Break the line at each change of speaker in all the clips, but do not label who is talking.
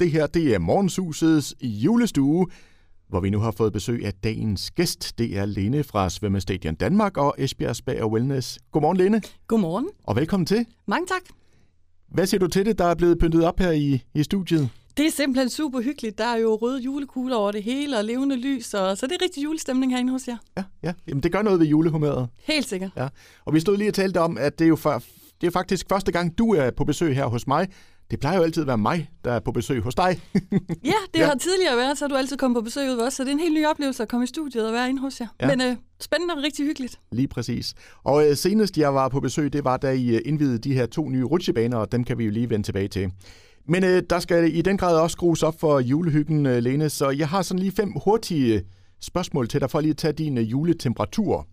Det her det er Morgenshusets julestue, hvor vi nu har fået besøg af dagens gæst. Det er Lene fra Svømmestadion Danmark og Esbjerg Spa og Wellness. Godmorgen, Lene.
Godmorgen.
Og velkommen til.
Mange tak.
Hvad siger du til det, der er blevet pyntet op her i, i studiet?
Det er simpelthen super hyggeligt. Der er jo røde julekugler over det hele og levende lys, og så det er rigtig julestemning herinde hos jer.
Ja, ja. Jamen, det gør noget ved julehumøret.
Helt sikkert.
Ja. Og vi stod lige og talte om, at det er jo for, det er faktisk første gang, du er på besøg her hos mig. Det plejer jo altid at være mig, der er på besøg hos dig.
ja, det ja. har tidligere været, så har du altid kommet på besøg ud os, så det er en helt ny oplevelse at komme i studiet og være inde hos jer. Ja. Men øh, spændende og rigtig hyggeligt.
Lige præcis. Og øh, senest jeg var på besøg, det var da I øh, indvidede de her to nye rutsjebaner, og dem kan vi jo lige vende tilbage til. Men øh, der skal i den grad også skrues op for julehyggen, øh, Lene, så jeg har sådan lige fem hurtige spørgsmål til dig, for lige at tage din øh, juletemperatur,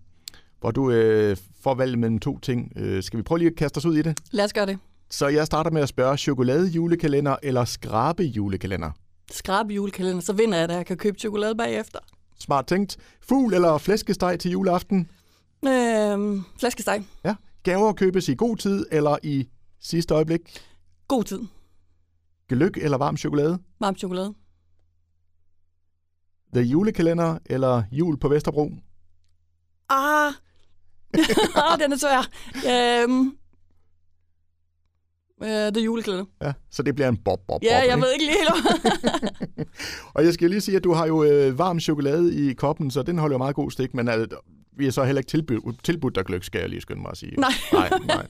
hvor du øh, får valget mellem to ting. Øh, skal vi prøve lige at kaste os ud i det?
Lad os gøre det.
Så jeg starter med at spørge, chokolade julekalender eller skrabe julekalender?
Skrabe julekalender, så vinder jeg, da jeg kan købe chokolade bagefter.
Smart tænkt. Fugl eller flæskesteg til juleaften?
Øhm, flæskesteg.
Ja. Gaver købes i god tid eller i sidste øjeblik?
God tid.
Gløk eller varm chokolade?
Varm chokolade.
The julekalender eller jul på Vesterbro?
Ah, ah den er svær. Øhm, Uh, det er julekalender.
Ja, så det bliver en bob, bob,
Ja,
bob,
jeg ved ikke lige
helt. og jeg skal lige sige, at du har jo øh, varm chokolade i koppen, så den holder jo meget god stik, men øh, vi er så heller ikke tilbudt, tilbudt dig gløk, skal jeg lige skynde mig at sige.
Nej.
nej, nej.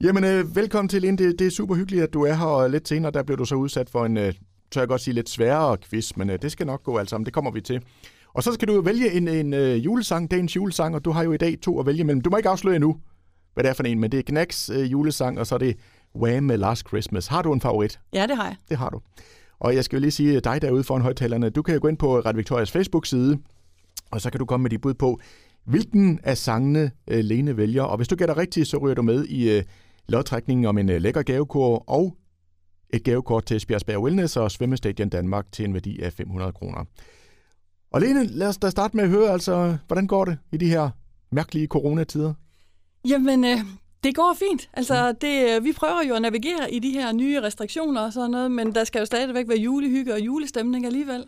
Jamen, øh, velkommen til, Linde. Det, det er super hyggeligt, at du er her, og lidt senere, der bliver du så udsat for en, øh, tør jeg godt sige, lidt sværere quiz, men øh, det skal nok gå alt sammen. Det kommer vi til. Og så skal du jo vælge en, en øh, julesang, dagens julesang, og du har jo i dag to at vælge mellem. Du må ikke afsløre endnu, hvad det er for en, men det er Knacks øh, julesang, og så er det Wham med Last Christmas. Har du en favorit?
Ja, det har jeg.
Det har du. Og jeg skal jo lige sige, dig derude foran højtalerne, du kan jo gå ind på Radio Victorias Facebook-side, og så kan du komme med dit bud på, hvilken af sangene uh, Lene vælger. Og hvis du gætter rigtigt, så ryger du med i uh, lodtrækningen om en uh, lækker gavekort og et gavekort til Spjergsberg Wellness og Svømmestadion Danmark til en værdi af 500 kroner. Og Lene, lad os da starte med at høre, altså, hvordan går det i de her mærkelige coronatider?
Jamen, øh, det går fint. Altså, det, vi prøver jo at navigere i de her nye restriktioner og sådan noget, men der skal jo stadigvæk være julehygge og julestemning alligevel.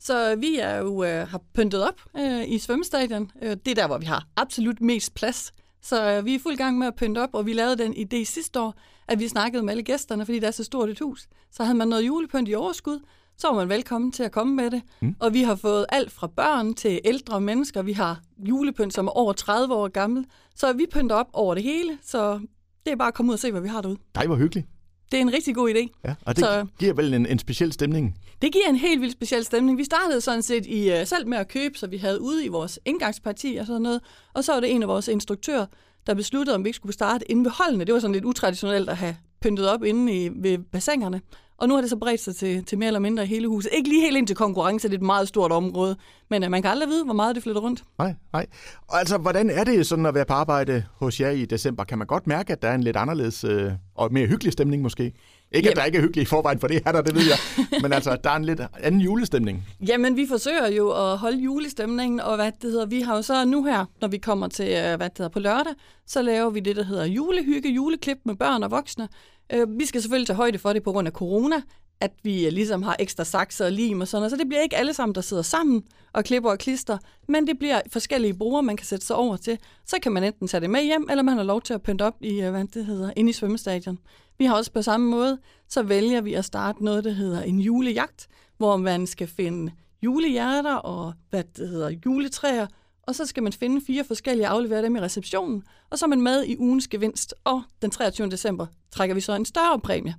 Så vi er jo øh, har pyntet op øh, i svømmestadion. Øh, det er der, hvor vi har absolut mest plads. Så øh, vi er fuld gang med at pynte op, og vi lavede den idé sidste år, at vi snakkede med alle gæsterne, fordi det er så stort et hus. Så havde man noget julepynt i overskud, så var man velkommen til at komme med det. Mm. Og vi har fået alt fra børn til ældre mennesker. Vi har julepynt, som er over 30 år gammel. Så vi pynter op over det hele, så det er bare at komme ud og se, hvad vi har derude.
Nej, hvor hyggeligt.
Det er en rigtig god idé.
Ja, og det så, giver vel en, en speciel stemning?
Det giver en helt vildt speciel stemning. Vi startede sådan set i, uh, selv med at købe, så vi havde ude i vores indgangsparti og sådan noget. Og så var det en af vores instruktører, der besluttede, om vi ikke skulle starte inde ved holdene. Det var sådan lidt utraditionelt at have pyntet op inde i, ved bassinerne. Og nu har det så bredt sig til, til mere eller mindre hele huset. Ikke lige helt ind til konkurrence, det er et meget stort område, men uh, man kan aldrig vide, hvor meget det flytter rundt.
Nej, nej. Og altså, hvordan er det sådan at være på arbejde hos jer i december? Kan man godt mærke, at der er en lidt anderledes øh, og mere hyggelig stemning måske? Ikke, at der ikke er hyggeligt i forvejen, for det er der, det ved jeg. Men altså, der er en lidt anden julestemning.
Jamen, vi forsøger jo at holde julestemningen, og hvad det hedder, vi har jo så nu her, når vi kommer til, øh, hvad det hedder, på lørdag, så laver vi det, der hedder julehygge, juleklip med børn og voksne. Øh, vi skal selvfølgelig tage højde for det på grund af corona, at vi øh, ligesom har ekstra sakser og lim og sådan noget. Så det bliver ikke alle sammen, der sidder sammen og klipper og klister, men det bliver forskellige brugere, man kan sætte sig over til. Så kan man enten tage det med hjem, eller man har lov til at pynte op i, øh, hvad det hedder, inde i svømmestadion. Vi har også på samme måde, så vælger vi at starte noget, der hedder en julejagt, hvor man skal finde julehjerter og hvad det hedder, juletræer, og så skal man finde fire forskellige og aflevere dem i receptionen, og så er man med i ugens gevinst, og den 23. december trækker vi så en større præmie.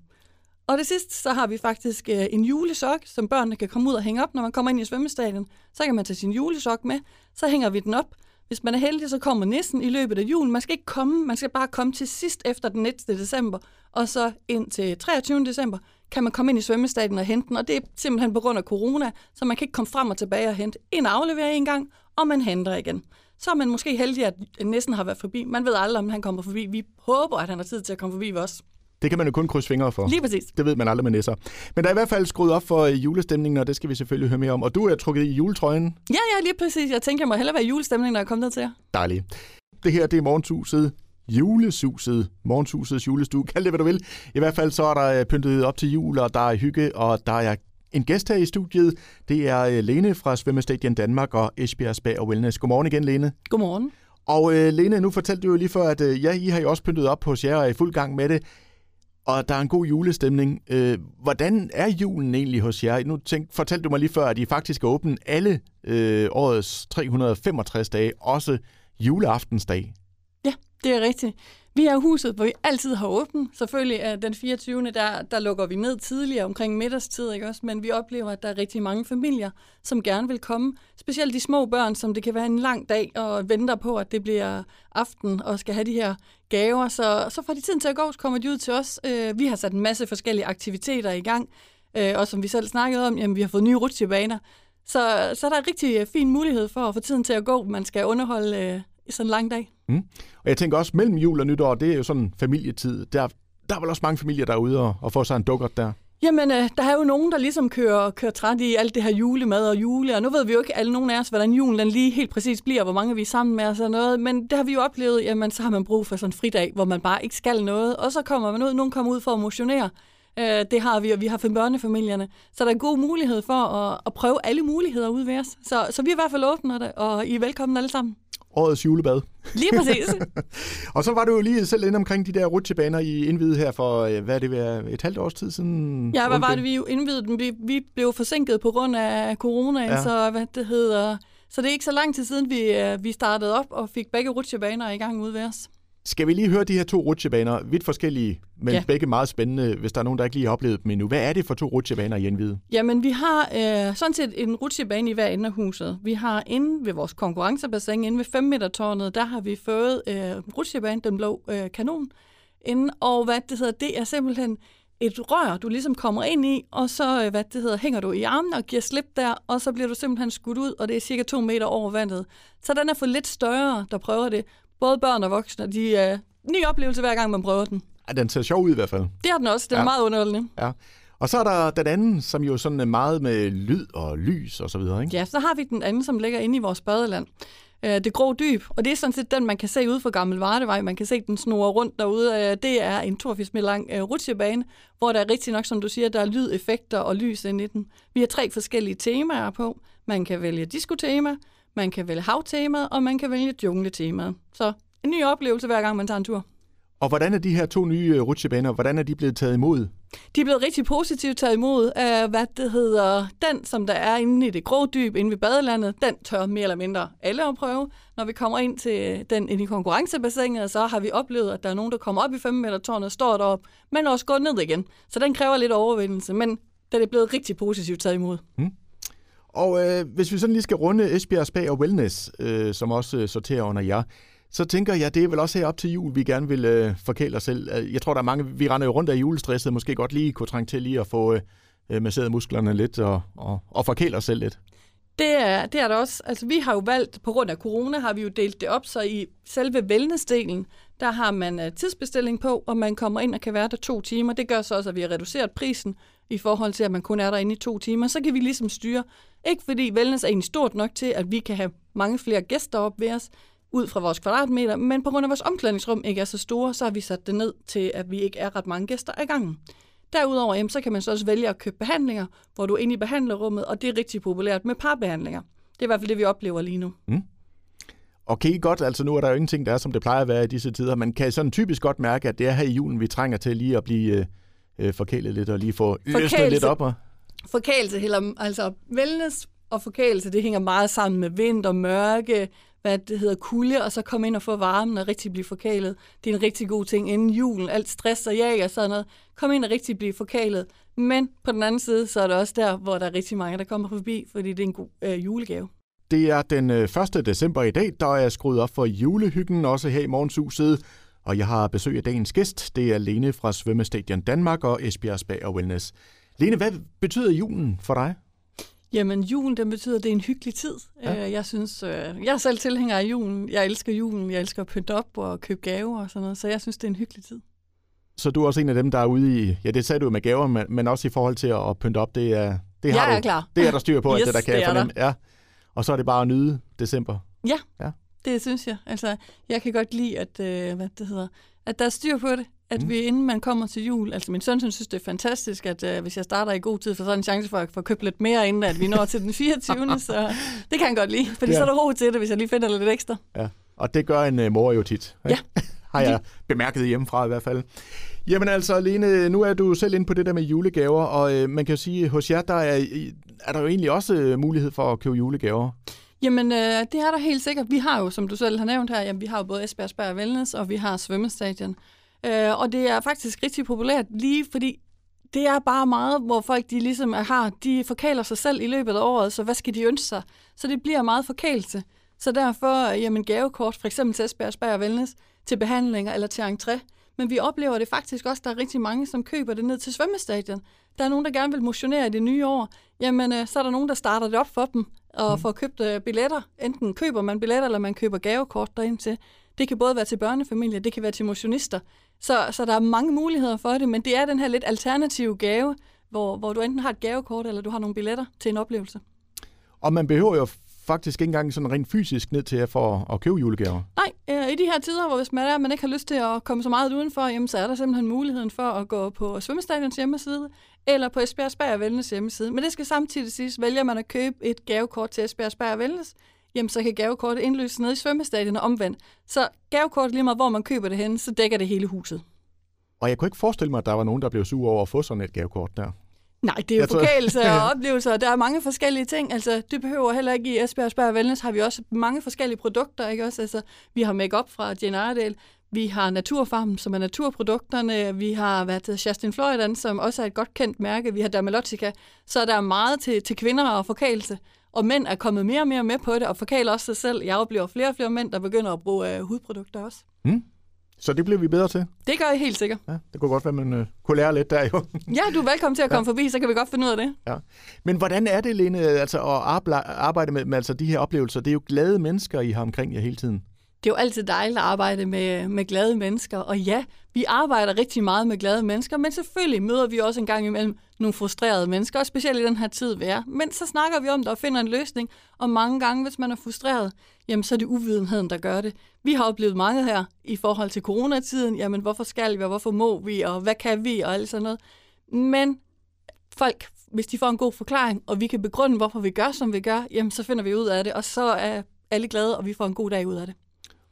Og det sidste, så har vi faktisk øh, en julesok, som børnene kan komme ud og hænge op, når man kommer ind i svømmestadion. Så kan man tage sin julesok med, så hænger vi den op. Hvis man er heldig, så kommer nissen i løbet af julen. Man skal ikke komme, man skal bare komme til sidst efter den 19. december, og så ind til 23. december kan man komme ind i svømmestadion og hente den, og det er simpelthen på grund af corona, så man kan ikke komme frem og tilbage og hente. En afleverer en gang, og man henter igen. Så er man måske heldig, at nissen har været forbi. Man ved aldrig, om han kommer forbi. Vi håber, at han har tid til at komme forbi os.
Det kan man jo kun krydse fingre for.
Lige præcis.
Det ved man aldrig med nisser. Men der er i hvert fald skruet op for julestemningen, og det skal vi selvfølgelig høre mere om. Og du er trukket i juletrøjen.
Ja, ja, lige præcis. Jeg tænker, jeg må hellere være julestemning, når jeg kommer ned til jer.
Dejligt. Det her, det er morgensuset. Julesuset, morgensusets julestue, kald det hvad du vil. I hvert fald så er der øh, pyntet op til jul, og der er hygge, og der er en gæst her i studiet. Det er øh, Lene fra Svømmestadion Danmark og Esbjerg Spa og Wellness. Godmorgen igen, Lene.
Godmorgen.
Og øh, Lene, nu fortalte du jo lige før, at øh, ja, I har jo også pyntet op hos jer og er i fuld gang med det. Og der er en god julestemning. Øh, hvordan er julen egentlig hos jer? Nu tænk, fortalte du mig lige før, at I faktisk er åbne alle øh, årets 365 dage, også juleaftensdag.
Det er rigtigt. Vi er huset, hvor vi altid har åbent. Selvfølgelig er den 24. Der, der lukker vi ned tidligere omkring middagstid, ikke også? men vi oplever, at der er rigtig mange familier, som gerne vil komme. Specielt de små børn, som det kan være en lang dag og venter på, at det bliver aften og skal have de her gaver. Så, så fra de tiden til at gå, så kommer de ud til os. Øh, vi har sat en masse forskellige aktiviteter i gang, øh, og som vi selv snakkede om, jamen, vi har fået nye rutsjebaner. Så, så der er en rigtig fin mulighed for at få tiden til at gå. Man skal underholde sådan en lang dag.
Mm. Og jeg tænker også, mellem jul og nytår, det er jo sådan familietid. Der, der er vel også mange familier derude og, og får sig en dukkert der.
Jamen, øh, der er jo nogen, der ligesom kører, kører træt i alt det her julemad og jule, og nu ved vi jo ikke alle nogen af os, hvordan julen den lige helt præcis bliver, hvor mange vi er sammen med og sådan noget, men det har vi jo oplevet, jamen så har man brug for sådan en fridag, hvor man bare ikke skal noget, og så kommer man ud, nogen kommer ud for at motionere, øh, det har vi, og vi har for børnefamilierne, så der er god mulighed for at, at prøve alle muligheder ud ved os, så, så vi er i hvert fald åbne og I er velkommen alle sammen
årets julebad.
Lige præcis.
og så var du jo lige selv inde omkring de der rutsjebaner, I indvidede her for, øh, hvad det, ved et halvt års tid siden?
Ja, hvad var det, vi jo indvidede? Vi, vi blev forsinket på grund af corona, ja. så hvad det hedder... Så det er ikke så lang tid siden, vi, øh, vi startede op og fik begge rutsjebaner i gang ude ved os.
Skal vi lige høre de her to rutsjebaner, vidt forskellige, men ja. begge meget spændende, hvis der er nogen, der ikke lige har oplevet dem endnu. Hvad er det for to rutsjebaner i Envide?
Jamen, vi har øh, sådan set en rutsjebane i hver ende af huset. Vi har inde ved vores konkurrencebassin, inde ved 5 meter tårnet, der har vi fået øh, rutsjebane, den blå øh, kanon, inde, og hvad det hedder, det er simpelthen et rør, du ligesom kommer ind i, og så øh, hvad det hedder, hænger du i armen og giver slip der, og så bliver du simpelthen skudt ud, og det er cirka to meter over vandet. Så den er for lidt større, der prøver det både børn og voksne, de er uh, ny oplevelse hver gang, man prøver den.
Ja, den ser sjov ud i hvert fald.
Det er den også. Den ja. er meget underholdende.
Ja. Og så er der den anden, som jo sådan er meget med lyd og lys og så videre, ikke?
Ja, så har vi den anden, som ligger inde i vores badeland. Uh, det grå dyb, og det er sådan set den, man kan se ude fra Gammel Vardevej. Man kan se den snurre rundt derude. Uh, det er en 82 meter lang rutsjebane, hvor der er rigtig nok, som du siger, der er lydeffekter og lys ind i den. Vi har tre forskellige temaer på. Man kan vælge diskotema, man kan vælge havtema, og man kan vælge jungletema. Så en ny oplevelse hver gang man tager en tur.
Og hvordan er de her to nye øh, rutsjebaner, hvordan er de blevet taget imod?
De er blevet rigtig positivt taget imod af, hvad det hedder, den, som der er inde i det grå dyb, inde ved badelandet, den tør mere eller mindre alle at prøve. Når vi kommer ind til den ind i konkurrencebassinet, så har vi oplevet, at der er nogen, der kommer op i 5 meter tårnet og står derop, men også går ned igen. Så den kræver lidt overvindelse, men den er blevet rigtig positivt taget imod. Hmm.
Og øh, hvis vi sådan lige skal runde Esbjerg Spa og Wellness, øh, som også øh, sorterer under jer, så tænker jeg, det er vel også her op til jul, vi gerne vil øh, forkæle os selv. Øh, jeg tror, der er mange, vi render jo rundt af julestresset, måske godt lige kunne trænge til lige at få øh, øh, masseret musklerne lidt og, og, og forkæle os selv lidt.
Det er, det er der også. Altså, vi har jo valgt, på grund af corona, har vi jo delt det op, så i selve wellnessdelen, der har man uh, tidsbestilling på, og man kommer ind og kan være der to timer. Det gør så også, at vi har reduceret prisen i forhold til, at man kun er der inde i to timer. Så kan vi ligesom styre. Ikke fordi wellness er egentlig stort nok til, at vi kan have mange flere gæster op ved os, ud fra vores kvadratmeter, men på grund af vores omklædningsrum ikke er så store, så har vi sat det ned til, at vi ikke er ret mange gæster ad gangen. Derudover jamen, så kan man så også vælge at købe behandlinger, hvor du er inde i behandlerummet, og det er rigtig populært med parbehandlinger. Det er i hvert fald det, vi oplever lige nu. Mm.
Okay, godt. Altså nu er der jo ingenting, der er, som det plejer at være i disse tider. Man kan sådan typisk godt mærke, at det er her i julen, vi trænger til lige at blive øh, øh, forkælet lidt og lige få løsnet lidt op. Og...
Forkælelse, altså wellness og forkælelse, det hænger meget sammen med vind og mørke, hvad det hedder, kulde, og så komme ind og få varmen og rigtig blive forkælet. Det er en rigtig god ting inden julen. Alt stress og jag og sådan noget. Kom ind og rigtig blive forkælet. Men på den anden side, så er det også der, hvor der er rigtig mange, der kommer forbi, fordi det er en god øh, julegave.
Det er den 1. Øh, december i dag, der er skruet op for julehyggen, også her i morgenshuset. Og jeg har besøg af dagens gæst. Det er Lene fra Svømmestadion Danmark og Esbjerg Spa og Wellness. Lene, hvad betyder julen for dig?
Jamen, julen, den betyder, at det er en hyggelig tid. Ja. Øh, jeg synes, øh, jeg er selv tilhænger af julen. Jeg elsker julen. Jeg elsker at pynte op og købe gaver og sådan noget. Så jeg synes, det er en hyggelig tid.
Så du er også en af dem, der er ude i, ja, det sagde du med gaver, men, men også i forhold til at, at pynte op, det er, det
har
jeg
er klar.
Det er der styr på, yes, det der kan det jeg fornemme. Ja. Og så er det bare at nyde december.
Ja.
ja.
Det synes jeg. Altså, jeg kan godt lide, at, øh, hvad det hedder, at der er styr på det. At mm. vi, inden man kommer til jul, altså min søn synes, det er fantastisk, at øh, hvis jeg starter i god tid, for så er en chance for at få købt lidt mere, inden at vi når til den 24. så det kan han godt lide, fordi ja. så er der ro til det, hvis jeg lige finder lidt ekstra.
Ja, og det gør en uh, mor jo tit.
Ja.
Har jeg bemærket hjemmefra i hvert fald. Jamen altså, Lene, nu er du selv inde på det der med julegaver, og øh, man kan jo sige, hos jer, der er, er der jo egentlig også øh, mulighed for at købe julegaver.
Jamen, øh, det er der helt sikkert. Vi har jo, som du selv har nævnt her, jamen, vi har jo både Esbjerg og Wellness, og vi har svømmestadion. Øh, og det er faktisk rigtig populært, lige fordi det er bare meget, hvor folk de ligesom har, de forkæler sig selv i løbet af året, så hvad skal de ønske sig? Så det bliver meget forkælelse. Så derfor, øh, jamen gavekort, for eksempel til Esbjerg og Wellness, til behandlinger eller til entré. Men vi oplever det faktisk også, der er rigtig mange, som køber det ned til svømmestadion. Der er nogen, der gerne vil motionere i det nye år. Jamen, øh, så er der nogen, der starter det op for dem og mm. får købt øh, billetter. Enten køber man billetter, eller man køber gavekort derind til. Det kan både være til børnefamilier, det kan være til motionister. Så, så der er mange muligheder for det, men det er den her lidt alternative gave, hvor, hvor du enten har et gavekort, eller du har nogle billetter til en oplevelse.
Og man behøver jo faktisk ikke engang sådan rent fysisk ned til for at købe julegaver?
Nej, øh, i de her tider, hvor hvis man, er, man ikke har lyst til at komme så meget udenfor, jamen, så er der simpelthen muligheden for at gå på svømmestadions hjemmeside, eller på Esbjerg Spær Wellness hjemmeside. Men det skal samtidig siges, vælger man at købe et gavekort til Esbjerg Spær Wellness, jamen så kan gavekortet indløses ned i svømmestadion og omvendt. Så gavekortet lige meget, hvor man køber det hen, så dækker det hele huset.
Og jeg kunne ikke forestille mig, at der var nogen, der blev sur over at få sådan et gavekort der.
Nej, det er jo forkælelse og oplevelser. Der er mange forskellige ting. Altså, det behøver heller ikke i Esbjerg Spær Wellness har vi også mange forskellige produkter, ikke også? Altså, vi har makeup fra Jane Iredale, vi har Naturfarmen, som er naturprodukterne. Vi har været Justin Floridan, som også er et godt kendt mærke. Vi har Dermalotica. Så der er meget til, til kvinder og forkælelse. Og mænd er kommet mere og mere med på det, og forkæler også sig selv. Jeg oplever flere og flere mænd, der begynder at bruge uh, hudprodukter også.
Mm. Så det bliver vi bedre til?
Det gør jeg helt sikkert.
Ja, det kunne godt være, man uh, kunne lære lidt der jo.
ja, du er velkommen til at komme ja. forbi, så kan vi godt finde ud af det.
Ja. Men hvordan er det, Lene, altså, at arbejde med, med altså, de her oplevelser? Det er jo glade mennesker, I har omkring jer hele tiden.
Det er jo altid dejligt at arbejde med, med glade mennesker. Og ja, vi arbejder rigtig meget med glade mennesker, men selvfølgelig møder vi også en gang imellem nogle frustrerede mennesker, og specielt i den her tid være. Men så snakker vi om det og finder en løsning, og mange gange, hvis man er frustreret, jamen så er det uvidenheden, der gør det. Vi har oplevet mange her i forhold til coronatiden, jamen hvorfor skal vi, og hvorfor må vi, og hvad kan vi, og alt sådan noget. Men folk, hvis de får en god forklaring, og vi kan begrunde, hvorfor vi gør, som vi gør, jamen så finder vi ud af det, og så er alle glade, og vi får en god dag ud af det.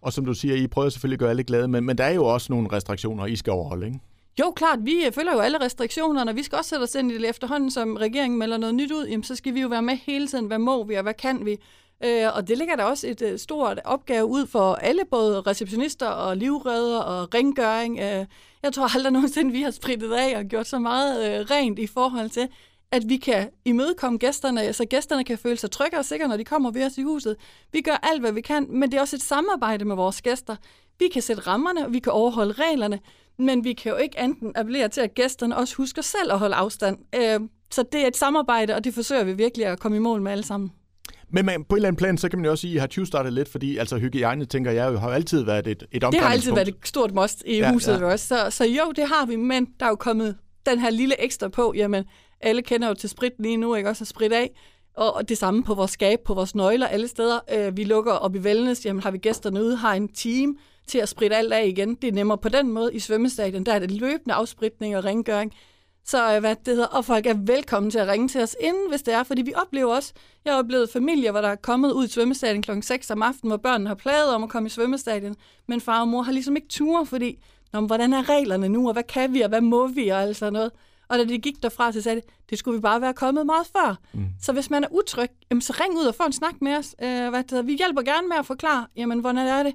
Og som du siger, I prøver selvfølgelig at gøre alle glade, men, men der er jo også nogle restriktioner, I skal overholde, ikke?
Jo, klart. Vi øh, følger jo alle restriktionerne. Vi skal også sætte os ind i det efterhånden, som regeringen melder noget nyt ud. Jamen, så skal vi jo være med hele tiden. Hvad må vi, og hvad kan vi? Øh, og det ligger der også et øh, stort opgave ud for alle, både receptionister og livredder og rengøring. Øh, jeg tror aldrig nogensinde, vi har spritet af og gjort så meget øh, rent i forhold til, at vi kan imødekomme gæsterne, så gæsterne kan føle sig trygge og sikre, når de kommer ved os i huset. Vi gør alt, hvad vi kan, men det er også et samarbejde med vores gæster. Vi kan sætte rammerne, og vi kan overholde reglerne, men vi kan jo ikke enten appellere til, at gæsterne også husker selv at holde afstand. Øh, så det er et samarbejde, og det forsøger vi virkelig at komme i mål med alle sammen.
Men man, på en eller anden plan, så kan man jo også sige, at I har 20 startet lidt, fordi altså, hygiejne, tænker jeg, har jo altid været et, et
Det har altid været et stort must i ja, huset ja. også. Så, så jo, det har vi, men der er jo kommet den her lille ekstra på. Jamen, alle kender jo til sprit lige nu, ikke også? At sprit af. Og det samme på vores skab, på vores nøgler, alle steder. Øh, vi lukker op i wellness, jamen har vi gæsterne ude, har en team til at spritte alt af igen. Det er nemmere på den måde. I svømmestadion, der er det løbende afspritning og rengøring. Så øh, hvad det hedder, og folk er velkommen til at ringe til os inden, hvis det er, fordi vi oplever også, jeg har oplevet familier, hvor der er kommet ud i svømmestadion kl. 6 om aftenen, hvor børnene har plaget om at komme i svømmestadion, men far og mor har ligesom ikke tur, fordi, Nå, hvordan er reglerne nu, og hvad kan vi, og hvad må vi, og alt sådan noget. Og da de gik derfra, så sagde de, det skulle vi bare være kommet meget før. Mm. Så hvis man er utryg, jamen, så ring ud og få en snak med os. Øh, hvad det hedder. Vi hjælper gerne med at forklare, jamen, hvordan er det.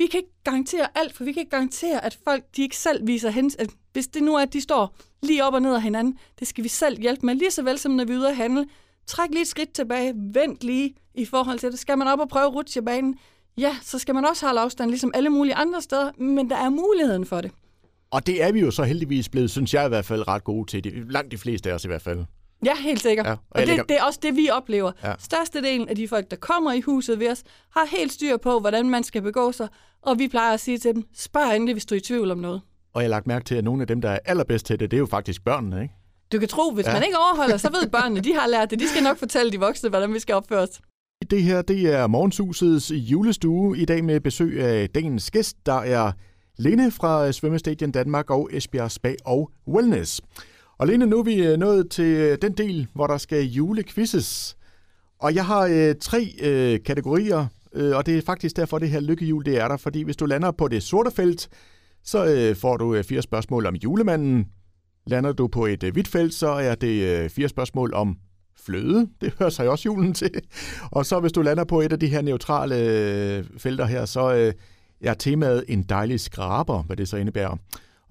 Vi kan ikke garantere alt, for vi kan ikke garantere, at folk de ikke selv viser hen, at hvis det nu er, at de står lige op og ned af hinanden, det skal vi selv hjælpe med, lige så vel som når vi er ude at handle. Træk lige et skridt tilbage, vent lige i forhold til det. Skal man op og prøve rutsjebanen, ja, så skal man også holde afstand, ligesom alle mulige andre steder, men der er muligheden for det.
Og det er vi jo så heldigvis blevet, synes jeg i hvert fald, ret gode til. Det, langt de fleste af os i hvert fald.
Ja, helt sikkert. Ja, og og det, lægger... det er også det, vi oplever. Ja. Størstedelen af de folk, der kommer i huset ved os, har helt styr på, hvordan man skal begå sig, og vi plejer at sige til dem, spørg endelig, hvis du er i tvivl om noget.
Og jeg har lagt mærke til, at nogle af dem, der er allerbedst til det, det er jo faktisk børnene, ikke?
Du kan tro, hvis ja. man ikke overholder, så ved børnene, de har lært det. De skal nok fortælle de voksne, hvordan vi skal opføre os.
Det her det er Morgenshusets julestue i dag med besøg af dagens gæst, der er Lene fra Svømmestadion Danmark og Esbjerg Spa og Wellness. Og Lene, nu er vi øh, nået til øh, den del, hvor der skal julequizzes. Og jeg har øh, tre øh, kategorier, øh, og det er faktisk derfor, det her lykkehjul det er der. Fordi hvis du lander på det sorte felt, så øh, får du øh, fire spørgsmål om julemanden. Lander du på et øh, hvidt felt, så er det øh, fire spørgsmål om fløde. Det hører sig også julen til. Og så hvis du lander på et af de her neutrale øh, felter her, så øh, er temaet en dejlig skraber, hvad det så indebærer.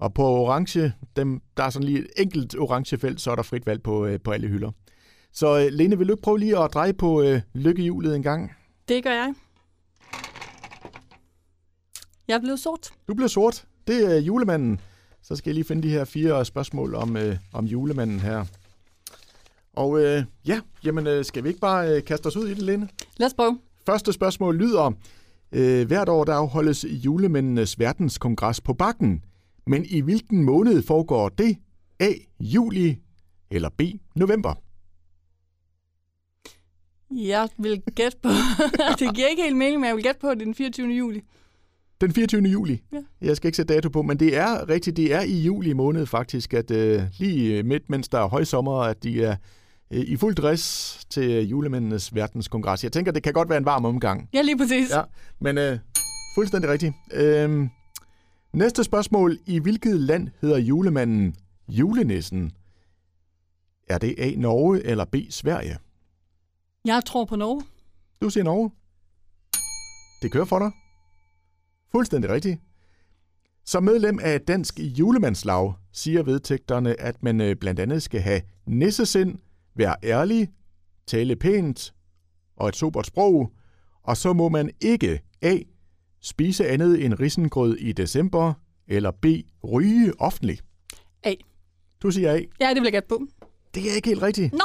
Og på orange, dem, der er sådan lige et enkelt orange felt, så er der frit valg på, øh, på alle hylder. Så øh, Lene, vil du ikke prøve lige at dreje på øh, lykkehjulet en gang?
Det gør jeg. Jeg er blevet sort.
Du bliver sort. Det er julemanden. Så skal jeg lige finde de her fire spørgsmål om, øh, om julemanden her. Og øh, ja, jamen øh, skal vi ikke bare øh, kaste os ud i det, Lene?
Lad os prøve.
Første spørgsmål lyder, øh, hvert år der afholdes julemændenes verdenskongres på Bakken. Men i hvilken måned foregår det? A. Juli eller B. November?
Jeg vil gætte på... det giver ikke helt mening, men jeg vil gætte på, at det er den 24. juli.
Den 24. juli.
Ja.
Jeg skal ikke sætte dato på, men det er rigtigt. Det er i juli måned faktisk, at øh, lige midt, mens der er højsommer, at de er øh, i fuld dress til julemændenes verdenskongres. Jeg tænker, det kan godt være en varm omgang.
Ja, lige præcis.
Ja, men øh, fuldstændig rigtigt. Øh, næste spørgsmål. I hvilket land hedder julemanden julenissen? Er det A. Norge eller B. Sverige?
Jeg tror på Norge.
Du siger Norge. Det kører for dig. Fuldstændig rigtigt. Som medlem af Dansk Julemandslag siger vedtægterne, at man øh, blandt andet skal have nissesind, være ærlig, tale pænt og et sobert sprog, og så må man ikke A. spise andet end risengrød i december, eller B. ryge offentligt.
A.
Du siger A.
Ja, det vil jeg gætte på.
Det er ikke helt rigtigt.
Nå,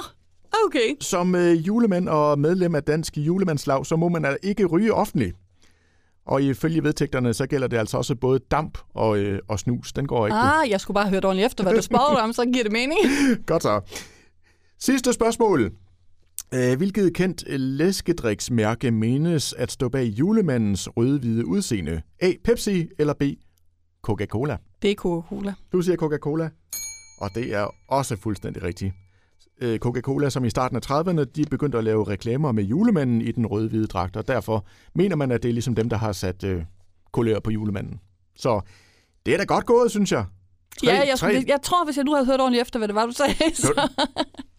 okay.
Som øh, julemand og medlem af Dansk Julemandslag, så må man altså ikke ryge offentligt. Og ifølge vedtægterne, så gælder det altså også både damp og, øh, og snus. Den går ikke.
Ah, jeg skulle bare høre ordentligt efter, hvad du spurgte om, så giver det mening.
Godt så. Sidste spørgsmål. Øh, Hvilket kendt læskedriksmærke menes at stå bag julemandens røde-hvide udseende? A. Pepsi eller B. Coca-Cola?
Det er Coca-Cola.
Du siger Coca-Cola, og det er også fuldstændig rigtigt. Øh, Coca-Cola, som i starten af 30'erne, de begyndte at lave reklamer med julemanden i den røde-hvide dragt, og derfor mener man, at det er ligesom dem, der har sat øh, kulør på julemanden. Så det er da godt gået, synes jeg. Tre,
ja, jeg, skulle, jeg tror, hvis jeg nu havde hørt ordentligt efter, hvad det var, du sagde. Så...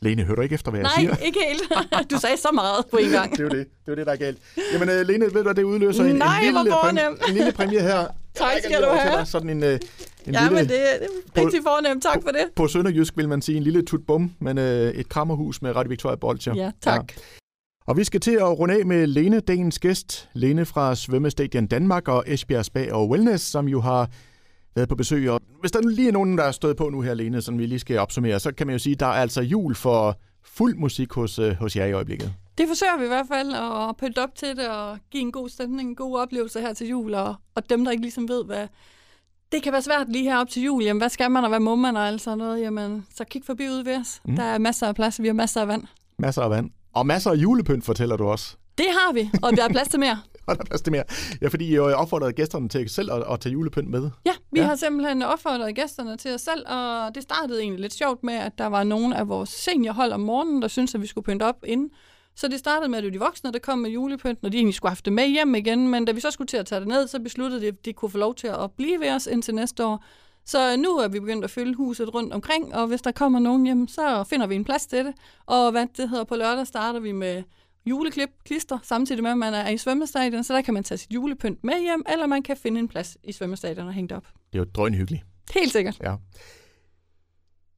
Lene, hører du ikke efter, hvad jeg
Nej,
siger?
ikke helt. Du sagde så meget på en gang.
det er jo det. Det er det, der er galt. Jamen, øh, Lene, ved du hvad, det udløser en,
Nej,
en, lille
fornemt.
en lille præmie her.
Tak skal du have.
Sådan en, øh, en
Ja,
lille,
men det, det er rigtig fornemt. Tak for det.
På Sønderjysk vil man sige en lille tutbum, men øh, et krammerhus med Radio Victoria Bolcher.
Ja, tak.
Og vi skal til at runde af med Lene, dagens gæst. Lene fra Svømmestadion Danmark og Esbjerg Spa og Wellness, som jo har været på besøg. Og hvis der nu lige er nogen, der er stået på nu her, Lene, som vi lige skal opsummere, så kan man jo sige, at der er altså jul for fuld musik hos, øh, hos jer i øjeblikket.
Det forsøger vi i hvert fald at pynte op til det og give en god stemning, en god oplevelse her til jul. Og, og dem, der ikke ligesom ved, hvad... Det kan være svært lige her op til jul. Jamen, hvad skal man, og hvad må man, og alt sådan noget. Jamen, så kig forbi ude ved os.
Mm.
Der er masser af plads, vi har masser af vand.
Masser af vand. Og masser af julepynt, fortæller du også.
Det har vi, og der er plads til mere.
Og der er plads til mere. Ja, fordi I jo opfordrede gæsterne til selv at, at tage julepynt med.
Ja, vi
Ja.
har simpelthen opfordret gæsterne til os selv, og det startede egentlig lidt sjovt med, at der var nogle af vores seniorhold om morgenen, der syntes, at vi skulle pynte op inden. Så det startede med, at det var de voksne, der kom med julepynt, og de egentlig skulle have det med hjem igen, men da vi så skulle til at tage det ned, så besluttede de, at de kunne få lov til at blive ved os indtil næste år. Så nu er vi begyndt at fylde huset rundt omkring, og hvis der kommer nogen hjem, så finder vi en plads til det. Og hvad det hedder, på lørdag starter vi med juleklip, klister, samtidig med, at man er i svømmestadion, så der kan man tage sit julepynt med hjem, eller man kan finde en plads i svømmestadion og hænge det op.
Det er jo drønhyggeligt.
Helt sikkert.
Ja.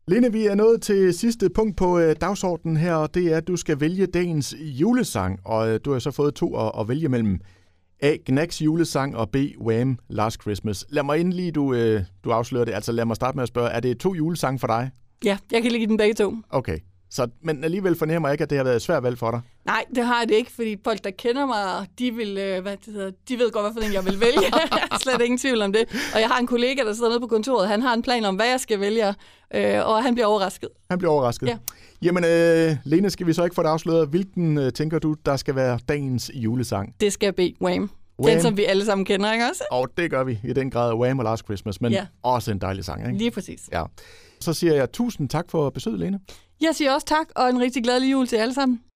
Lene, vi er nået til sidste punkt på øh, dagsordenen her, og det er, at du skal vælge dagens julesang, og øh, du har så fået to at, at vælge mellem A. Knacks julesang og B. Wham! Last Christmas. Lad mig inden lige, du, øh, du afslører det, altså lad mig starte med at spørge, er det to julesange for dig?
Ja, jeg kan lige give den begge to.
Okay, Så, men alligevel fornemmer jeg ikke, at det har været et svært valg for dig.
Nej, det har det ikke, fordi folk, der kender mig, de, vil, øh, hvad det hedder, de ved godt, hvad for jeg vil vælge. Slet ingen tvivl om det. Og jeg har en kollega, der sidder nede på kontoret. Han har en plan om, hvad jeg skal vælge, øh, og han bliver overrasket.
Han bliver overrasket.
Ja.
Jamen, øh, Lene, skal vi så ikke få det afsløret? Hvilken øh, tænker du, der skal være dagens julesang?
Det skal blive Wham.
Wham.
Den, som vi alle sammen kender, ikke også?
Og det gør vi i den grad. Wham og Last Christmas, men
Ja.
også en dejlig sang, ikke?
Lige præcis.
Ja. Så siger jeg tusind tak for besøget, Lene.
Jeg siger også tak, og en rigtig glædelig jul til jer alle sammen.